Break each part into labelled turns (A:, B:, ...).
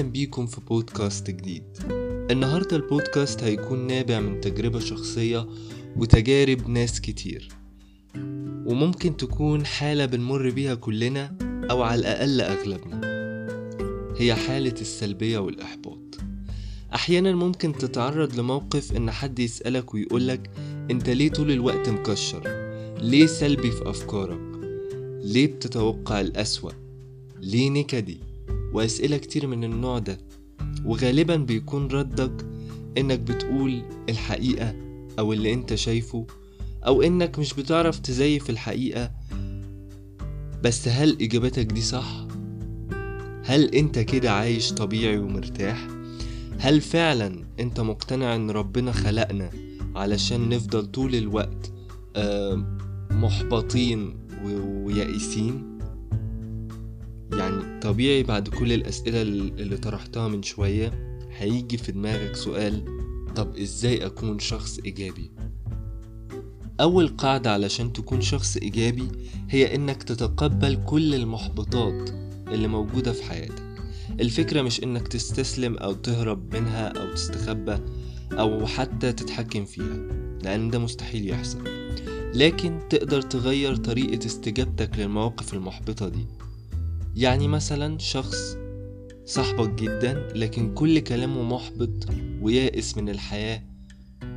A: أهلا بيكم في بودكاست جديد. النهاردة البودكاست هيكون نابع من تجربة شخصية وتجارب ناس كتير. وممكن تكون حالة بنمر بيها كلنا أو على الأقل أغلبنا. هي حالة السلبية والإحباط. أحيانا ممكن تتعرض لموقف إن حد يسألك ويقولك أنت ليه طول الوقت مكشر؟ ليه سلبي في أفكارك؟ ليه بتتوقع الأسوأ؟ ليه نكدي؟ وأسئلة كتير من النوع ده وغالبا بيكون ردك إنك بتقول الحقيقة أو اللي أنت شايفه أو إنك مش بتعرف تزيف الحقيقة بس هل إجابتك دي صح؟ هل أنت كده عايش طبيعي ومرتاح؟ هل فعلا أنت مقتنع إن ربنا خلقنا علشان نفضل طول الوقت آه، محبطين ويائسين؟ يعني طبيعي بعد كل الأسئلة اللي طرحتها من شوية هيجي في دماغك سؤال طب إزاي أكون شخص إيجابي؟ أول قاعدة علشان تكون شخص إيجابي هي إنك تتقبل كل المحبطات اللي موجودة في حياتك. الفكرة مش إنك تستسلم أو تهرب منها أو تستخبى أو حتى تتحكم فيها لأن ده مستحيل يحصل. لكن تقدر تغير طريقة استجابتك للمواقف المحبطة دي. يعني مثلا شخص صاحبك جدا لكن كل كلامه محبط ويائس من الحياة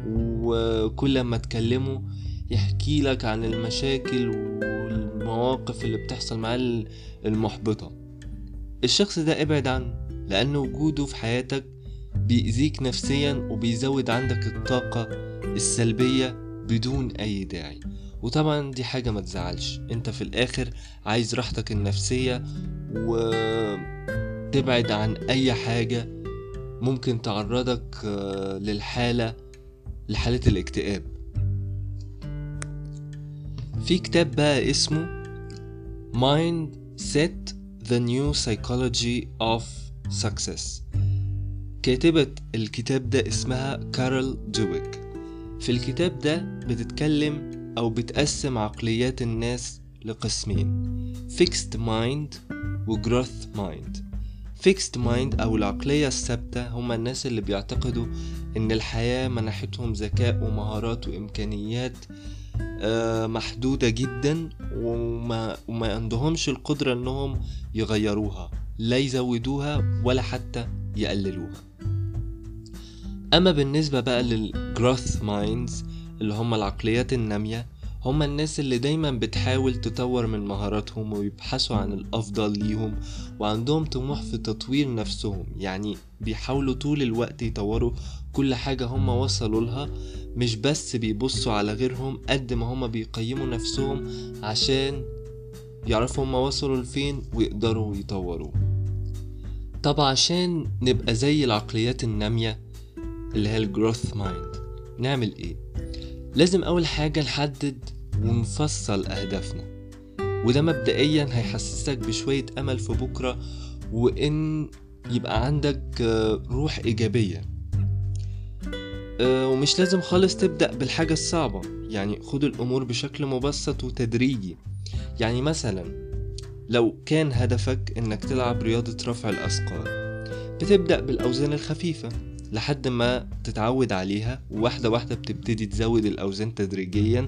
A: وكل ما تكلمه يحكي لك عن المشاكل والمواقف اللي بتحصل معاه المحبطة. الشخص ده ابعد عنه لأن وجوده في حياتك بيأذيك نفسيا وبيزود عندك الطاقة السلبية بدون أي داعي. وطبعا دي حاجة ما تزعلش. انت في الآخر عايز راحتك النفسية وتبعد عن أي حاجة ممكن تعرضك آه، للحالة لحالة الاكتئاب. في كتاب بقى اسمه Mind Set The New Psychology of Success. كاتبة الكتاب ده اسمها كارل دويك. في الكتاب ده بتتكلم أو بتقسم عقليات الناس لقسمين Fixed Mind و Growth Mind. Fixed Mind أو العقلية الثابتة هما الناس اللي بيعتقدوا إن الحياة منحتهم ذكاء ومهارات وإمكانيات آه، محدودة جدا وما, وما عندهمش القدرة إنهم يغيروها لا يزودوها ولا حتى يقللوها. أما بالنسبة بقى للجروث مايندز اللي هم العقليات النامية هم الناس اللي دايما بتحاول تطور من مهاراتهم ويبحثوا عن الأفضل ليهم وعندهم طموح في تطوير نفسهم. يعني بيحاولوا طول الوقت يطوروا كل حاجة هم وصلوا لها مش بس بيبصوا على غيرهم قد ما هم بيقيموا نفسهم عشان يعرفوا هم وصلوا لفين ويقدروا يطوروا. طب عشان نبقى زي العقليات النامية اللي هي الجروث مايند نعمل إيه؟ لازم أول حاجة نحدد ونفصل أهدافنا وده مبدئيا هيحسسك بشوية أمل في بكرة وإن يبقى عندك آه، روح إيجابية. آه، ومش لازم خالص تبدأ بالحاجة الصعبة يعني خد الأمور بشكل مبسط وتدريجي. يعني مثلا لو كان هدفك إنك تلعب رياضة رفع الأثقال بتبدأ بالأوزان الخفيفة. لحد ما تتعود عليها وواحدة واحدة بتبتدي تزود الأوزان تدريجيا.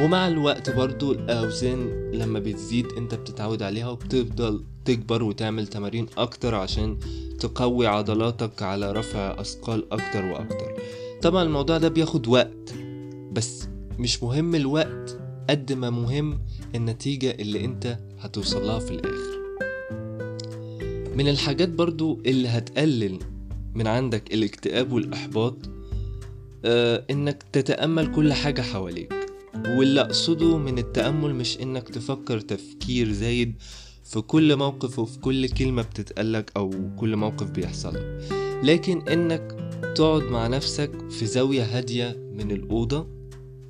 A: ومع الوقت برضو الأوزان لما بتزيد أنت بتتعود عليها وبتفضل تكبر وتعمل تمارين أكتر عشان تقوي عضلاتك على رفع أثقال أكتر وأكتر. طبعا الموضوع ده بياخد وقت بس مش مهم الوقت قد ما مهم النتيجة اللي أنت هتوصلها في الآخر. من الحاجات برضو اللي هتقلل من عندك الاكتئاب والإحباط آه إنك تتأمل كل حاجة حواليك. واللي أقصده من التأمل مش إنك تفكر تفكير زايد في كل موقف وفي كل كلمة بتتقالك أو كل موقف بيحصل لكن إنك تقعد مع نفسك في زاوية هادية من الأوضة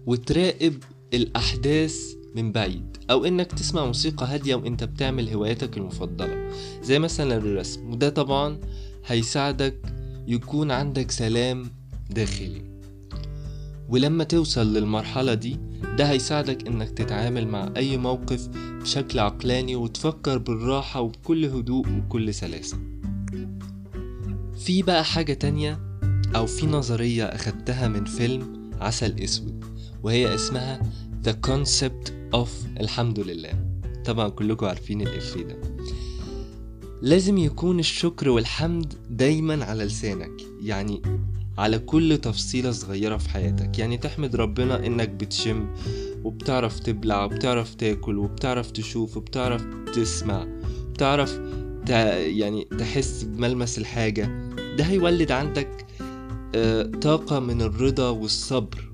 A: وتراقب الأحداث من بعيد. أو إنك تسمع موسيقى هادية وإنت بتعمل هواياتك المفضلة زي مثلا الرسم. وده طبعا هيساعدك يكون عندك سلام داخلي. ولما توصل للمرحلة دي ده هيساعدك إنك تتعامل مع أي موقف بشكل عقلاني وتفكر بالراحة وبكل هدوء وبكل سلاسة. في بقى حاجة تانية أو في نظرية أخدتها من فيلم عسل أسود وهي اسمها The Concept of الحمد لله. طبعا كلكم عارفين الإفيه ده. لازم يكون الشكر والحمد دايما على لسانك يعني على كل تفصيلة صغيرة في حياتك. يعني تحمد ربنا إنك بتشم وبتعرف تبلع وبتعرف تاكل وبتعرف تشوف وبتعرف تسمع بتعرف يعني تحس بملمس الحاجة. ده هيولد عندك آه، طاقة من الرضا والصبر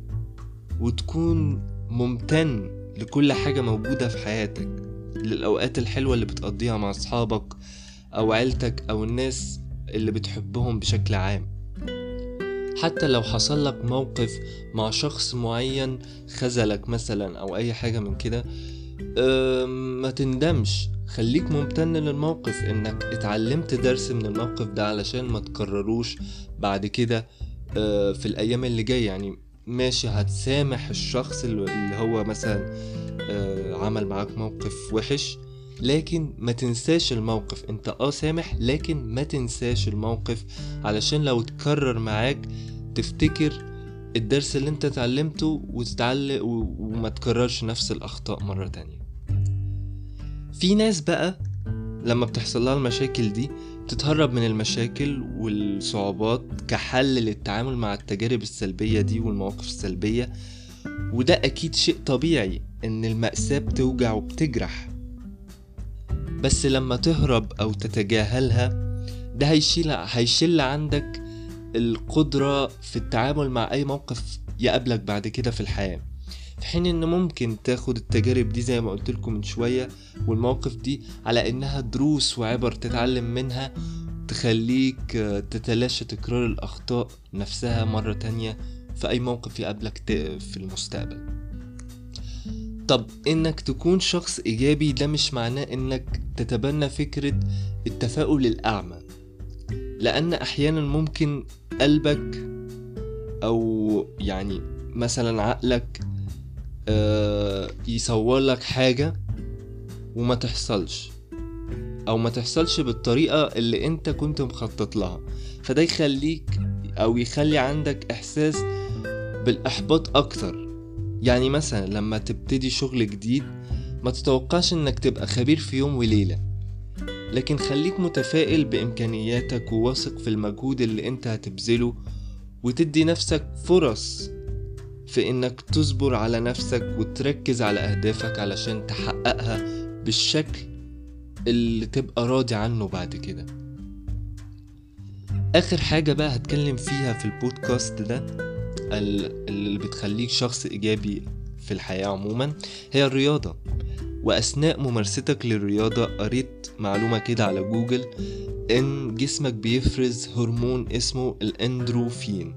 A: وتكون ممتن لكل حاجة موجودة في حياتك للأوقات الحلوة اللي بتقضيها مع أصحابك أو عيلتك أو الناس اللي بتحبهم بشكل عام. حتى لو حصل لك موقف مع شخص معين خذلك مثلا أو أي حاجة من كده ما تندمش. خليك ممتن للموقف إنك اتعلمت درس من الموقف ده علشان ما تكرروش بعد كده آه، في الأيام اللي جاية. يعني ماشي هتسامح الشخص اللي هو مثلا آه، عمل معاك موقف وحش لكن ما تنساش الموقف. انت آه سامح لكن ما تنساش الموقف. علشان لو اتكرر معاك تفتكر الدرس اللي انت اتعلمته وتتعلق وما تكررش نفس الأخطاء مرة تانية. في ناس بقى لما بتحصل لها المشاكل دي تتهرب من المشاكل والصعوبات كحل للتعامل مع التجارب السلبية دي والمواقف السلبية. وده أكيد شيء طبيعي إن المأساة بتوجع وبتجرح. بس لما تهرب أو تتجاهلها ده هيشيل هيشيل عندك القدرة في التعامل مع أي موقف يقابلك بعد كده في الحياة. في حين إن ممكن تاخد التجارب دي زي ما قلت لكم من شوية والمواقف دي على إنها دروس وعبر تتعلم منها تخليك تتلاشى تكرار الأخطاء نفسها مرة تانية في أي موقف يقابلك في المستقبل. طب إنك تكون شخص إيجابي ده مش معناه إنك تتبنى فكرة التفاؤل الأعمى. لأن أحيانا ممكن قلبك أو يعني مثلا عقلك آه، يصور لك حاجة وما تحصلش أو ما تحصلش بالطريقة اللي أنت كنت مخطط لها. فده يخليك أو يخلي عندك إحساس بالإحباط أكتر. يعني مثلا لما تبتدي شغل جديد ما تتوقعش إنك تبقى خبير في يوم وليلة. لكن خليك متفائل بإمكانياتك وواثق في المجهود اللي أنت هتبذله وتدي نفسك فرص في إنك تصبر على نفسك وتركز على أهدافك علشان تحققها بالشكل اللي تبقى راضي عنه بعد كده. آخر حاجة بقى هتكلم فيها في البودكاست ده اللي بتخليك شخص إيجابي في الحياة عموما هي الرياضة. وأثناء ممارستك للرياضة قريت معلومة كده على جوجل إن جسمك بيفرز هرمون اسمه الأندروفين.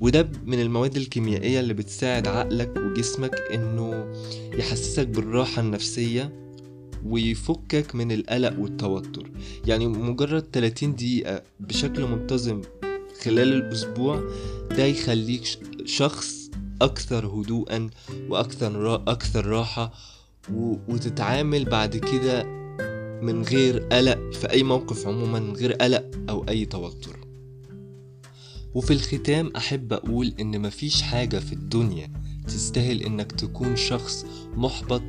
A: وده من المواد الكيميائية اللي بتساعد عقلك وجسمك إنه يحسسك بالراحة النفسية ويفكك من القلق والتوتر. يعني مجرد 30 دقيقة بشكل منتظم خلال الأسبوع ده يخليك شخص أكثر هدوءا وأكثر أكثر راحة وتتعامل بعد كده من غير قلق في أي موقف عموما من غير قلق أو أي توتر. وفي الختام أحب أقول إن مفيش حاجة في الدنيا تستاهل إنك تكون شخص محبط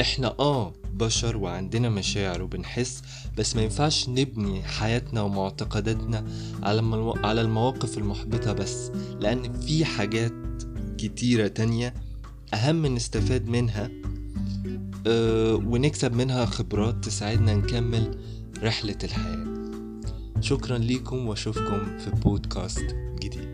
A: إحنا آه بشر وعندنا مشاعر وبنحس بس ما ينفعش نبني حياتنا ومعتقداتنا على على المواقف المحبطة بس لأن في حاجات كتيرة تانية أهم نستفاد منها أه ونكسب منها خبرات تساعدنا نكمل رحلة الحياة. شكرا لكم وأشوفكم في بودكاست جديد.